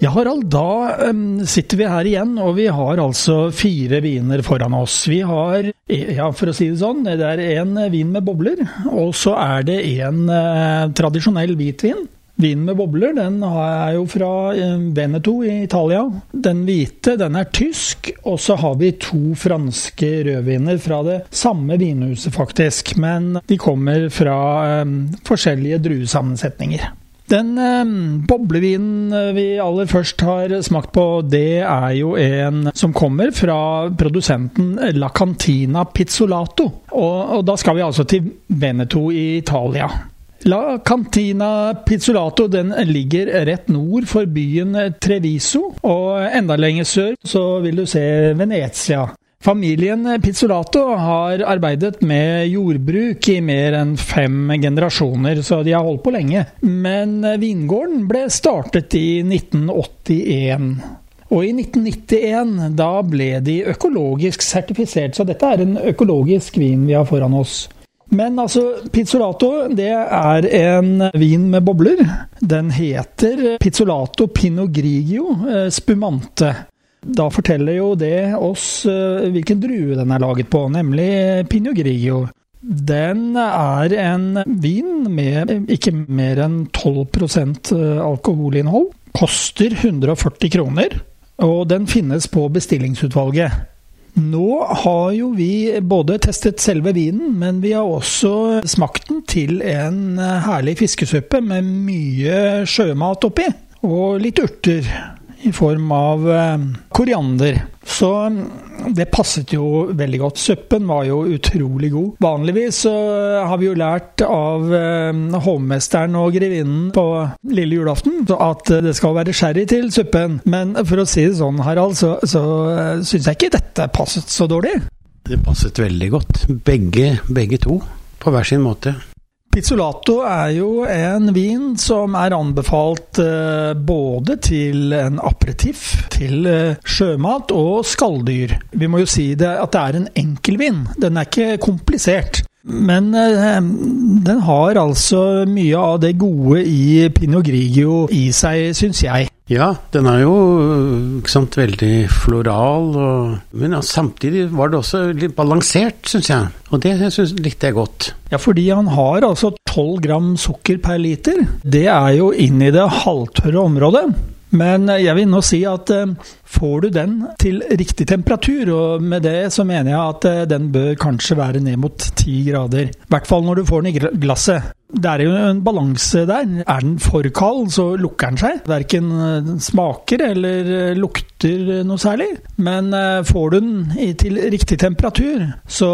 Ja, Harald, da um, sitter vi her igjen, og vi har altså fire viner foran oss. Vi har, ja, for å si det sånn, det er en vin med bobler, og så er det en uh, tradisjonell hvitvin. Vinen med bobler den er jo fra Veneto i Italia. Den hvite den er tysk, og så har vi to franske rødviner fra det samme vinhuset, faktisk. Men de kommer fra um, forskjellige druesammensetninger. Den eh, boblevinen vi aller først har smakt på, det er jo en som kommer fra produsenten La Cantina Pizzolato. Og, og da skal vi altså til Veneto i Italia. La Cantina Pizzolato den ligger rett nord for byen Treviso, og enda lenger sør så vil du se Venezia. Familien Pizzolato har arbeidet med jordbruk i mer enn fem generasjoner, så de har holdt på lenge. Men vingården ble startet i 1981. Og i 1991 da ble de økologisk sertifisert, så dette er en økologisk vin vi har foran oss. Men altså, Pizzolato det er en vin med bobler. Den heter Pizzolato Pinot Grigio eh, Spumante. Da forteller jo det oss uh, hvilken drue den er laget på, nemlig Pinot Grigio. Den er en vin med ikke mer enn 12 eh, alkoholinnhold. Koster 140 kroner, og den finnes på bestillingsutvalget. Nå har jo vi både testet selve vinen, men vi har også smakt den til en herlig fiskesuppe med mye sjømat oppi, og litt urter i form av eh, koriander. Så mm, det passet jo veldig godt. Suppen var jo utrolig god. Vanligvis så har vi jo lært av eh, hovmesteren og grevinnen på lille julaften at det skal være sherry til suppen. Men for å si det sånn, Harald, så, så eh, syns jeg ikke dette passet så dårlig. Det passet veldig godt. Begge, begge to. På hver sin måte. Pizzolato er jo en vin som er anbefalt eh, både til en aperitiff, til eh, sjømat og skalldyr. Vi må jo si det at det er en enkel vin. Den er ikke komplisert. Men eh, den har altså mye av det gode i Pinot Grigio i seg, syns jeg. Ja, den er jo sant, veldig floral, og, men ja, samtidig var det også litt balansert, syns jeg. Og det synes, likte jeg godt. Ja, fordi han har altså 12 gram sukker per liter. Det er jo inn i det halvtørre området. Men jeg vil nå si at eh, får du den til riktig temperatur, og med det så mener jeg at eh, den bør kanskje være ned mot 10 grader. I hvert fall når du får den i glasset. Det er jo en balanse der. Er den for kald, så lukker den seg. Verken eh, smaker eller lukter noe særlig. Men får du den til riktig temperatur, så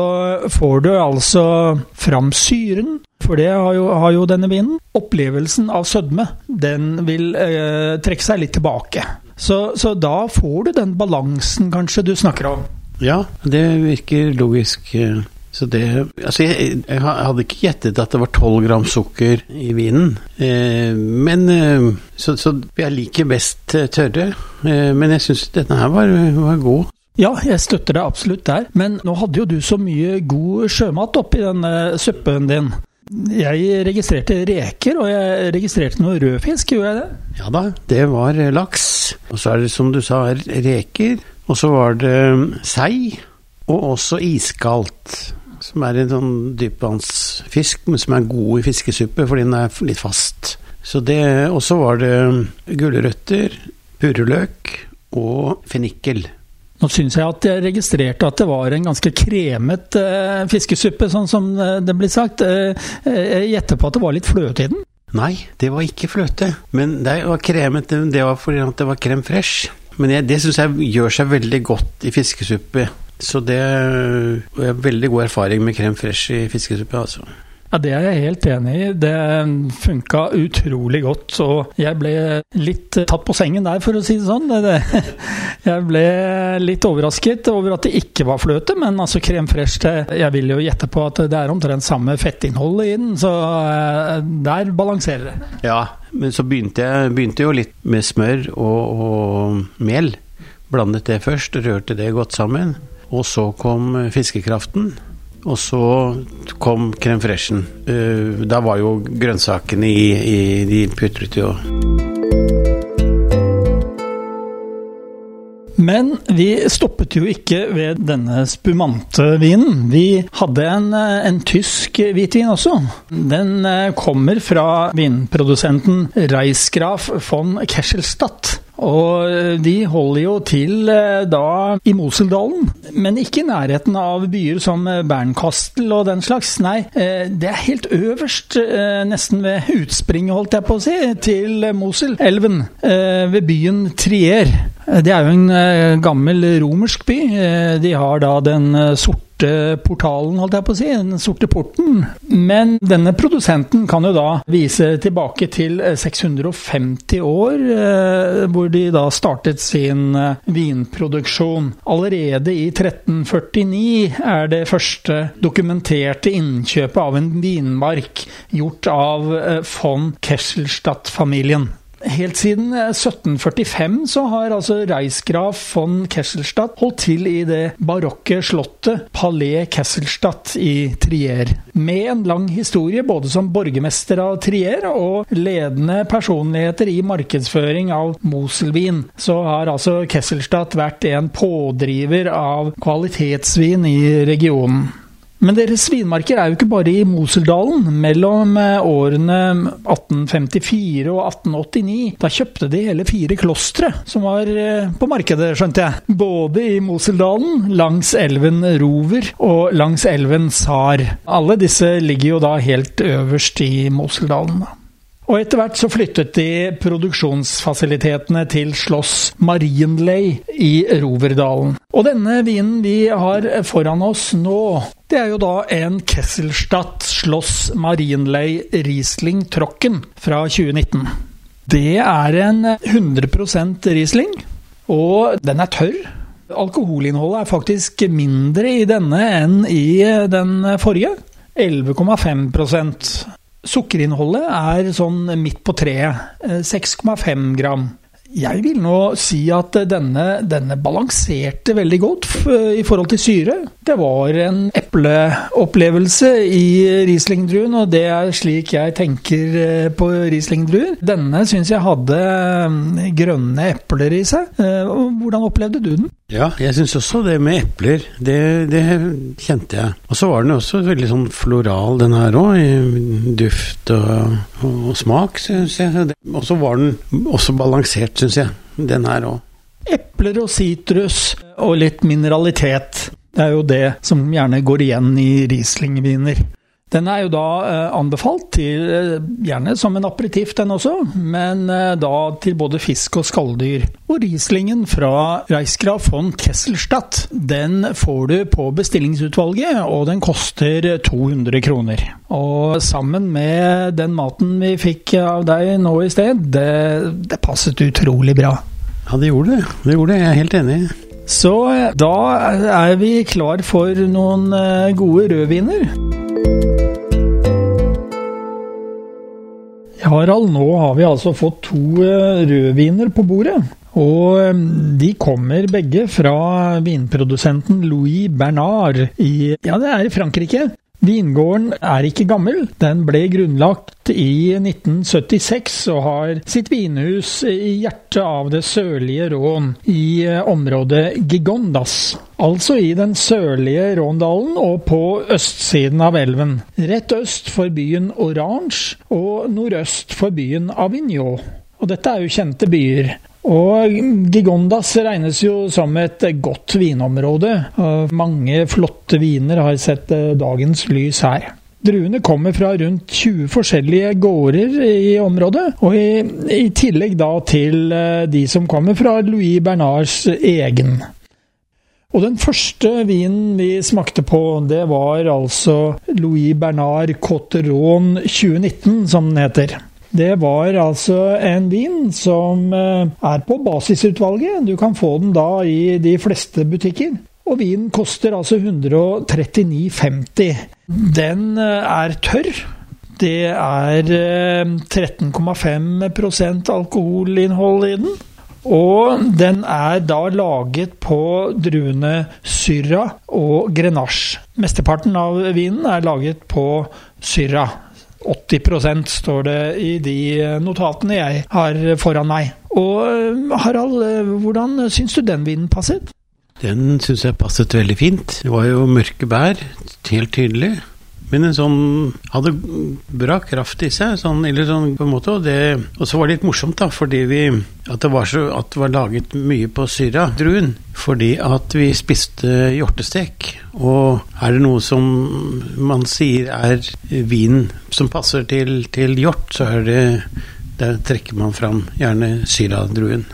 får du altså fram syren for det har jo, har jo denne vinen. Opplevelsen av sødme, den vil eh, trekke seg litt tilbake. Så, så, da får du den balansen kanskje du snakker om. Ja, det virker logisk. Så det Altså, jeg, jeg hadde ikke gjettet at det var 12 gram sukker i vinen. Eh, men eh, så, så, jeg liker best tørre. Eh, men jeg syns denne her var, var god. Ja, jeg støtter deg absolutt der. Men nå hadde jo du så mye god sjømat oppi denne suppen din. Jeg registrerte reker, og jeg registrerte noe rødfisk, gjorde jeg det? Ja da, det var laks. Og så er det som du sa, reker. Og så var det sei, og også iskaldt. Som er en sånn dypvannsfisk, men som er god i fiskesuppe fordi den er litt fast. Så det, Og så var det gulrøtter, purreløk og fennikel. Nå syns jeg at jeg registrerte at det var en ganske kremet eh, fiskesuppe, sånn som uh, det blir sagt. Eh, jeg gjetter på at det var litt fløte i den? Nei, det var ikke fløte. Men det var kremet, det var fordi det var krem fresh. Men jeg, det syns jeg gjør seg veldig godt i fiskesuppe. Så det er veldig god erfaring med krem fresh i fiskesuppe, altså. Ja, Det er jeg helt enig i. Det funka utrolig godt. Og jeg ble litt tatt på sengen der, for å si det sånn. Jeg ble litt overrasket over at det ikke var fløte, men altså krem fresh Jeg vil jo gjette på at det er omtrent samme fettinnholdet i den, så eh, der balanserer det. Ja, men så begynte jeg begynte jo litt med smør og, og mel. Blandet det først, rørte det godt sammen. Og så kom fiskekraften. Og så kom crème freshen. Uh, da var jo grønnsakene i, i De putret jo Men vi stoppet jo ikke ved denne spumante vinen. Vi hadde en, en tysk hvitvin også. Den eh, kommer fra vinprodusenten Reisgraf von Kesselstadt. Og eh, de holder jo til eh, da i Moseldalen, men ikke i nærheten av byer som eh, Bernkastel og den slags. Nei, det er helt øverst, nesten ved utspringet, holdt jeg på å si, til Moselelven, ved byen Trier. Det er jo en gammel romersk by. De har da den sorte sorte portalen, holdt jeg på å si, den sorte porten. Men denne produsenten kan jo da vise tilbake til 650 år, eh, hvor de da startet sin eh, vinproduksjon. Allerede i 1349 er det første dokumenterte innkjøpet av en vinmark gjort av eh, von Kesselstadt-familien. Helt siden 1745 eh, så har altså Reisgraf von Kesselstadt holdt til i det barokke slottet Palais Kesselstadt i Trier. Med en lang historie både som borgermester av Trier og ledende personligheter i markedsføring av Moselvin, så har altså Kesselstadt vært en pådriver av kvalitetsvin i regionen. Men deres vinmarker er jo ikke bare i Moseldalen. Mellom eh, årene 1854 og 1889, da kjøpte de hele fire klostre som var eh, på markedet, skjønte jeg. Både i Moseldalen, langs elven Rover og langs elven Sar. Alle disse ligger jo da helt øverst i Moseldalen. da. Og etter hvert så flyttet de produksjonsfasilitetene til Slåss Marienlei i Roverdalen. Og denne vinen vi har foran oss nå, det er jo da en Kesselstadt Sloss Marienlei Riesling Trocken fra 2019. Det er en 100% Riesling, og den er tørr. Alkoholinnholdet er faktisk mindre i denne enn i den forrige. 11,5% Sukkerinnholdet er sånn midt på treet. 6,5 eh, gram. Jeg vil nå si at denne, denne, balanserte veldig godt i forhold til syre. Det var en epleopplevelse i Riesling-druen, og det er slik jeg tenker eh, på Riesling-druer. Denne syns jeg hadde mm, grønne epler i seg. Eh, hvordan opplevde du den? Ja, jeg syns også det med epler, det, det kjente jeg. Og så var den også veldig sånn floral, den her òg, i duft og, og, smak, syns jeg. Og så var den også balansert, syns jeg, den her òg. Epler og sitrus og litt mineralitet. Det er jo det som gjerne går igjen i Riesling-viner. Den er jo da eh, anbefalt til eh, gjerne som en aperitiff, den også, men eh, da til både fisk og skalldyr. Og Rieslingen fra Reisgraf von Kesselstadt, den får du på bestillingsutvalget, og den koster 200 kroner. Og sammen med den maten vi fikk av deg nå i sted, det, det passet utrolig bra. Ja, det gjorde det. Det gjorde det, jeg er helt enig. Så da er vi klar for noen gode rødviner. Harald, nå har vi altså fått to eh, rødviner på bordet. Og eh, de kommer begge fra vinprodusenten Louis Bernard i Ja, det er i Frankrike. Vingården er ikke gammel. Den ble grunnlagt i 1976 og har sitt vinhus i hjertet av det sørlige Rån, i eh, området Gigondas. Altså i den sørlige Råndalen og på østsiden av elven. Rett øst for byen Orange og nordøst for byen Avignon. Og dette er jo kjente byer. Og Gigondas regnes jo som et godt vinområde. Mange flotte viner har sett eh, dagens lys her. Druene kommer fra rundt 20 forskjellige gårder i området, og i, i tillegg da til eh, de som kommer fra Louis Bernards egen. Og den første vinen vi smakte på, det var altså Louis Bernard Cotteron 2019, som den heter. Det var altså en vin som eh, er på basisutvalget. Du kan få den da i de fleste butikker. Og vinen koster altså 139,50. Den eh, er tørr. Det er 13,5 eh, alkoholinnhold i den. Og den er da laget på druene Syrah og Grenache. Mesteparten av vinen er laget på Syrah. 80% står det i de notatene jeg har foran meg. Og Harald, hvordan syns du den vinen passet? Den syns jeg passet veldig fint. Det var jo mørke bær, helt tydelig. Men en sånn hadde bra kraft i seg, sånn, eller sånn på en måte. Og, det, og så var det litt morsomt, da, fordi vi At det var, så, at det var laget mye på syra-druen. Fordi at vi spiste hjortestek. Og er det noe som man sier er vin som passer til, til hjort, så er det Der trekker man fram gjerne syra-druen.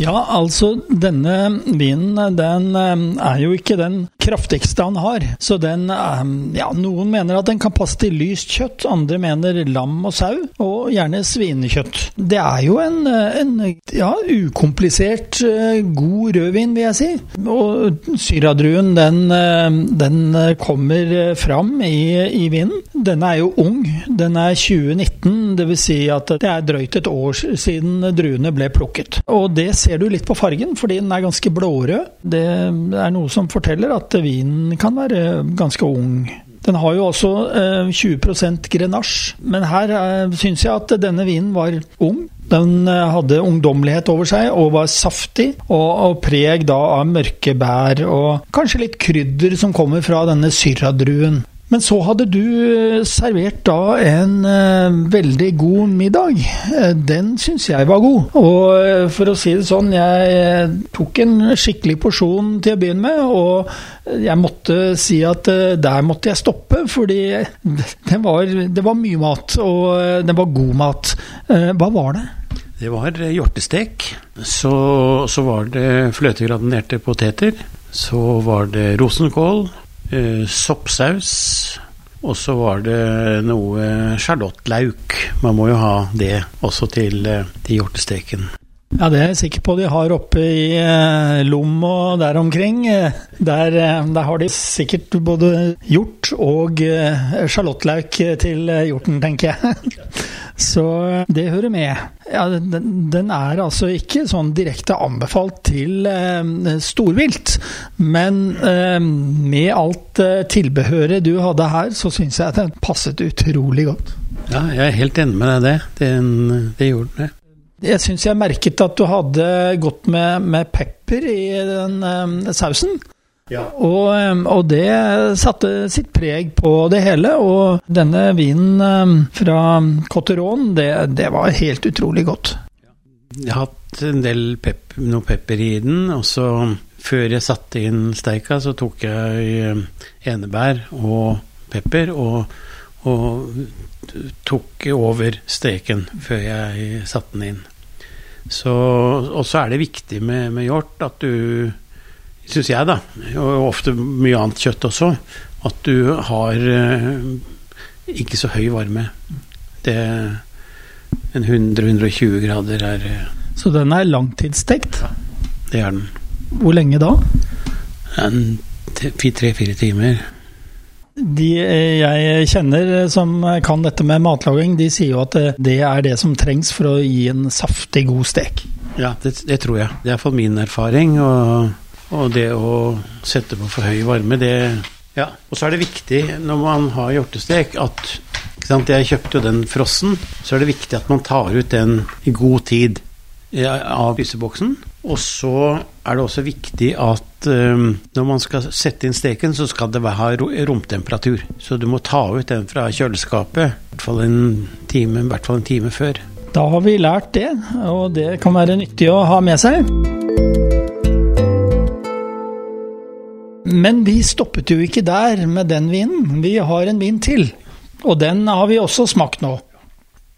Ja, altså denne vinen den eh, er jo ikke den kraftigste han har. Så den eh, Ja, noen mener at den kan passe til lyst kjøtt, andre mener lam og sau, og gjerne svinekjøtt. Det er jo en, eh, en ja, ukomplisert god rødvin, vil jeg si. Og syradruen, den, den kommer fram i, i vinen. Den er jo ung. Den er 2019, dvs. Si at det er drøyt et år siden druene ble plukket. Og det ser du litt på fargen, fordi den er ganske blårød. Det er noe som forteller at vinen kan være ganske ung. Den har jo også eh, 20% grenache, men her eh, syns jeg at denne vinen var ung. Den eh, hadde ungdommelighet over seg og var saftig, og, og, preg da av mørke bær og kanskje litt krydder som kommer fra denne syrradruen. Men så hadde du eh, servert da en uh, veldig god middag. Uh, den syns jeg var god. Og for å si det sånn, jeg tok en skikkelig porsjon til å begynne med. Og jeg måtte si at der måtte jeg stoppe, fordi det var, det var mye mat. Og det var god mat. hva var det? Det var hjortestek. Så, så var det fløtegradinerte poteter. Så var det rosenkål eh, soppsaus. Og så var det noe sjarlottlauk. Man må jo ha det også til, eh, til hjortesteken. Ja, det er jeg sikker på de har oppe i eh, Lom og der omkring. Eh, der, eh, der, har de sikkert både hjort og eh, sjalottløk til hjorten, tenker jeg. Så det hører med. Ja, den, den, er altså ikke sånn direkte anbefalt til eh, storvilt, men eh, med alt eh, tilbehøret du hadde her, så syns jeg at den passet utrolig godt. Ja, jeg er helt enig med deg det. Den, det gjorde den det. Jeg syns jeg merket at du hadde gått med, med pepper i den eh, sausen. Ja. Og, og, det satte sitt preg på det hele. Og denne vinen fra Cotteron, det, det var helt utrolig godt. Jeg har hatt en del pep, noe pepper i den, og så før jeg satte inn steika, så tok jeg enebær og pepper og, og tok over steken før jeg satte den inn. Så, og så er det viktig med, med hjort at du syns jeg, da, og ofte mye annet kjøtt også, at du har eh, ikke så høy varme. Det En 100-120 grader er eh, Så den er langtidsstekt? Ja, det er den. Hvor lenge da? Tre-fire timer. De eh, jeg kjenner som kan dette med matlaging, de sier jo at det er det som trengs for å gi en saftig, god stek. Ja, det, det tror jeg. Det er iallfall min erfaring. og og det å sette på for høy varme, det Ja. Og så er det viktig når man har hjortestek, at Jeg kjøpte jo den frossen. Så er det viktig at man tar ut den i god tid av fryseboksen. Og så er det også viktig at um, når man skal sette inn steken, så skal det ha romtemperatur. Så du må ta ut den fra kjøleskapet i hvert fall en time, i hvert fall en time før. Da har vi lært det, og det kan være nyttig å ha med seg. Men vi stoppet jo ikke der med den vinen. Vi har en vin til, og den har vi også smakt nå.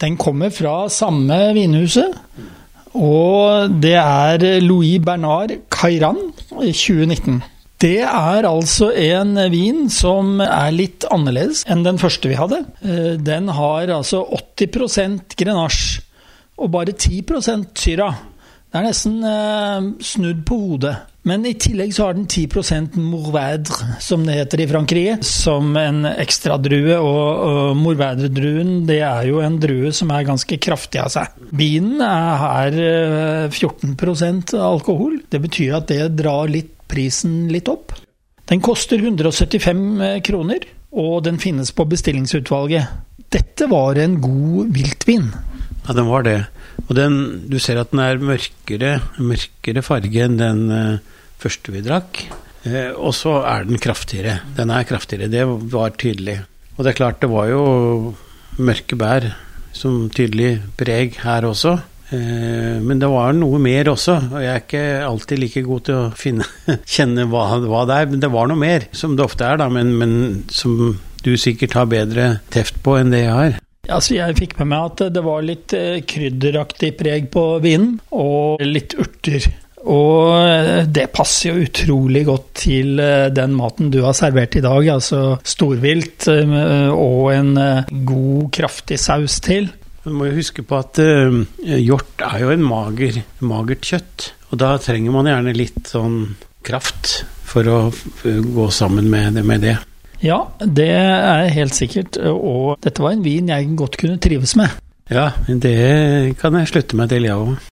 Den kommer fra samme vinhuset, og det er Louis Bernard Cairan i 2019. Det er altså en vin som er litt annerledes enn den første vi hadde. Eh, den har altså 80% grenache og bare 10% syra. Det er nesten eh, snudd på hodet. Men i tillegg så har den 10% mourvèdre, som det heter i Frankrike, som en ekstradrue. Og, og mourvèdre-druen det er jo en drue som er ganske kraftig av seg. Vinen er her 14 eh, alkohol. Det betyr at det drar litt prisen litt opp. Den koster 175 eh, kroner, og den finnes på bestillingsutvalget. Dette var en god viltvin. Ja, den var det. Og den, du ser at den er mørkere, mørkere farge enn den uh, første vi drakk. Uh, og så er den kraftigere. Den er kraftigere, det var tydelig. Og det er klart, det var jo mørke bær som tydelig preg her også. Uh, men det var noe mer også, og jeg er ikke alltid like god til å finne, kjenne hva, hva, det er. Men det var noe mer, som det ofte er, da, men, men som du sikkert har bedre teft på enn det jeg har. Altså, jeg fikk med meg at det var litt eh, krydderaktig preg på vinen, og litt urter. Og eh, det passer jo utrolig godt til eh, den maten du har servert i dag. Altså storvilt og en god, kraftig saus til. Du må jo huske på at hjort er jo en mager, magert kjøtt. Og da trenger man gjerne litt sånn kraft for å gå sammen med det. Med det. Ja, det er helt sikkert. Og dette var en vin jeg godt kunne trives med. Ja, det kan jeg slutte meg til, jeg ja òg.